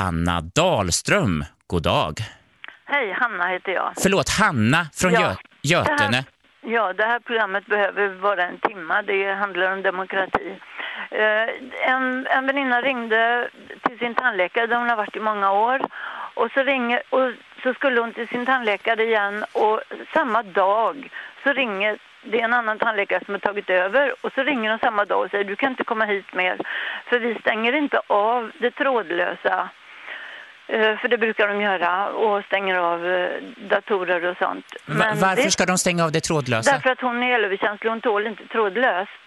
Anna Dahlström. God dag. Hej, Hanna heter jag. Förlåt, Hanna från Ja, Gö Götene. det här- Ja, det här programmet behöver vara en timma. Det handlar om demokrati. Eh, en, en väninna ringde till sin tandläkare där hon har varit i många år. Och så, ringer, och så skulle hon till sin tandläkare igen och samma dag så ringer det är en annan tandläkare som har tagit över och så ringer de samma dag och säger du kan inte komma hit mer för vi stänger inte av det trådlösa För det brukar de göra och stänger av eh, datorer och sånt. Va Men varför det, ska de stänga av det trådlösa? Därför att hon är elöverkänslig, hon tål inte trådlöst.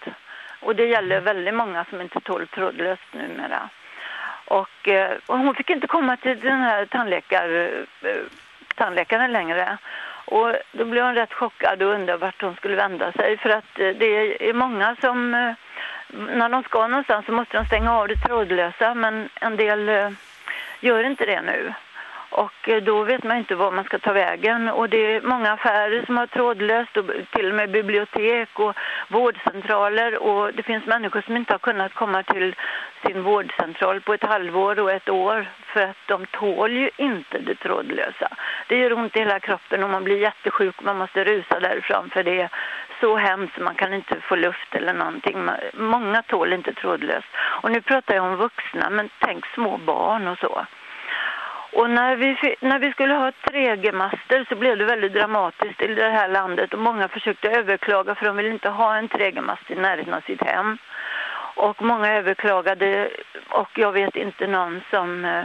Och det gäller väldigt många som inte tål trådlöst numera. Och, eh, och hon fick inte komma till den här tandläkar, eh, tandläkaren längre. Och då blev hon rätt chockad och undrade vart hon skulle vända sig. För att eh, det är många som, eh, när de ska någonstans så måste de stänga av det trådlösa. Men en del eh, gör inte det nu. Och eh, då vet man inte var man ska ta vägen. Och det är många affärer som har trådlöst och till och med bibliotek och vårdcentraler. Och det finns människor som inte har kunnat komma till sin vårdcentral på ett halvår och ett år för att de tål ju inte det trådlösa. Det gör ont i hela kroppen och man blir jättesjuk och man måste rusa därifrån för det är så hemskt man kan inte få luft eller någonting. Många tål inte trådlöst. Och nu pratar jag om vuxna men tänk små barn och så. Och när vi, när vi skulle ha 3G-master så blev det väldigt dramatiskt i det här landet och många försökte överklaga för de ville inte ha en 3G-mast i närheten av sitt hem. Och många överklagade och jag vet inte någon som eh,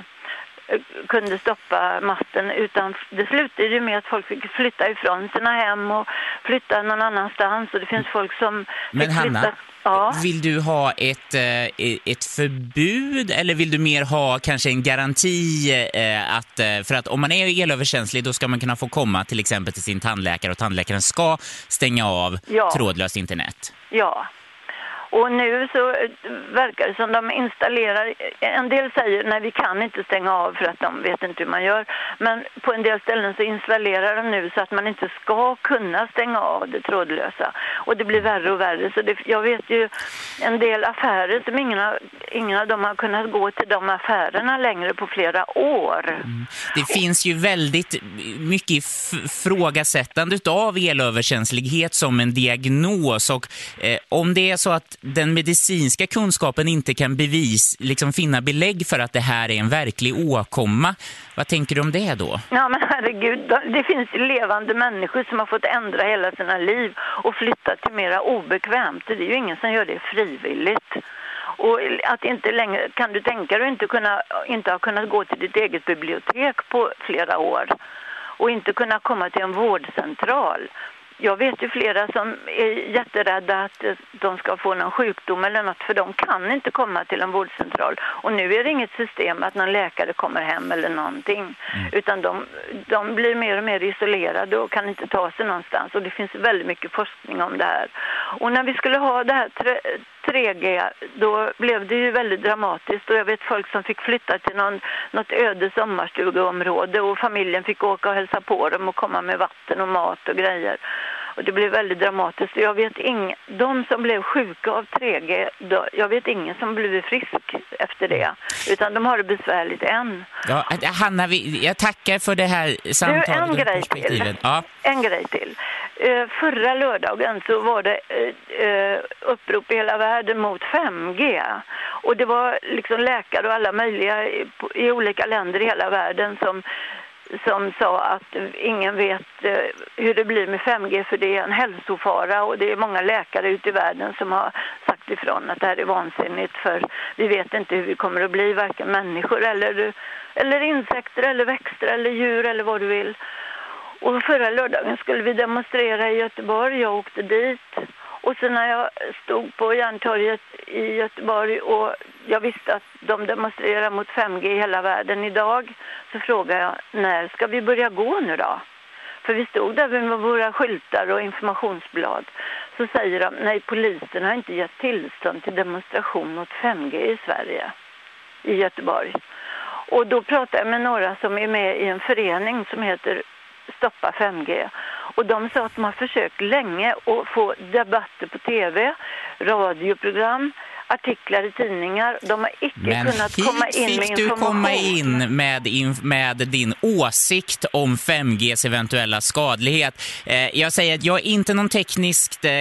kunde stoppa masten utan det slutade ju med att folk fick flytta ifrån sina hem och flytta någon annanstans och det finns folk som Men fick flytta... Hanna, Ja. vill du ha ett, eh, ett förbud eller vill du mer ha kanske en garanti eh, att, eh, för att om man är elöverkänslig då ska man kunna få komma till exempel till sin tandläkare och tandläkaren ska stänga av Ja. trådlöst internet. Ja. Och nu så eh, verkar det som de installerar, en del säger nej vi kan inte stänga av för att de vet inte hur man gör. Men på en del ställen så installerar de nu så att man inte ska kunna stänga av det trådlösa. Och det blir värre och värre. Så det, jag vet ju en del affärer som ingen, har, ingen av dem har kunnat gå till de affärerna längre på flera år. Mm. Det finns ju väldigt mycket ifrågasättande av elöverkänslighet som en diagnos och eh, om det är så att den medicinska kunskapen inte kan bevis, liksom finna belägg för att det här är en verklig åkomma, vad tänker du om det då? Ja men herregud, det finns levande människor som har fått ändra hela sina liv och flytta till mera obekvämt. Det är ju ingen som gör det frivilligt. Och att inte längre, kan du tänka dig att inte, kunna, inte ha kunnat gå till ditt eget bibliotek på flera år och inte kunna komma till en vårdcentral. Jag vet ju flera som är jätterädda att eh, de ska få någon sjukdom eller något för de kan inte komma till en vårdcentral. Och nu är det inget system att någon läkare kommer hem eller någonting. Utan de, de blir mer och mer isolerade och kan inte ta sig någonstans. Och det finns väldigt mycket forskning om det här. Och när vi skulle ha det här tre- 3G, då blev det ju väldigt dramatiskt. Och jag vet folk som fick flytta till någon, något öde sommarstugeområde och familjen fick åka och hälsa på dem och komma med vatten och mat och grejer. Och det blev väldigt dramatiskt. Jag vet ing, de som blev sjuka av 3G, då, jag vet ingen som blivit frisk efter det. Utan de har det besvärligt än. Ja, Hanna, jag tackar för det här samtalet en och grej till. Ja. En grej till. Eh, förra lördagen så var det eh, eh, upprop i hela världen mot 5G. Och det var liksom läkare och alla möjliga i, olika länder i hela världen som som sa att ingen vet hur det blir med 5G för det är en hälsofara och det är många läkare ute i världen som har sagt ifrån att det här är vansinnigt för vi vet inte hur vi kommer att bli, varken människor eller, eller insekter eller växter eller djur eller vad du vill. Och förra lördagen skulle vi demonstrera i Göteborg, jag åkte dit. Och sen när jag stod på Järntorget i Göteborg och jag visste att de demonstrerar mot 5G i hela världen idag så frågade jag när ska vi börja gå nu då? För vi stod där med våra skyltar och informationsblad. Så säger de, nej polisen har inte gett tillstånd till demonstration mot 5G i Sverige, i Göteborg. Och då pratade jag med några som är med i en förening som heter Stoppa 5G. Och de sa att de har försökt länge att få debatter på tv, radioprogram, artiklar i tidningar. De har icke Men kunnat komma in med fick du information. komma in med, in med din åsikt om 5Gs eventuella skadlighet. Eh, jag säger att jag är inte någon tekniskt eh,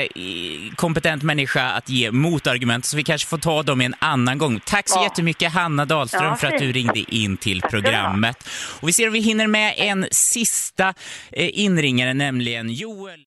kompetent människa att ge motargument, så vi kanske får ta dem en annan gång. Tack så Ja. jättemycket Hanna Dahlström Ja, för att du ringde in till programmet. Och vi ser om vi hinner med en sista eh, inringare, nämligen Joel.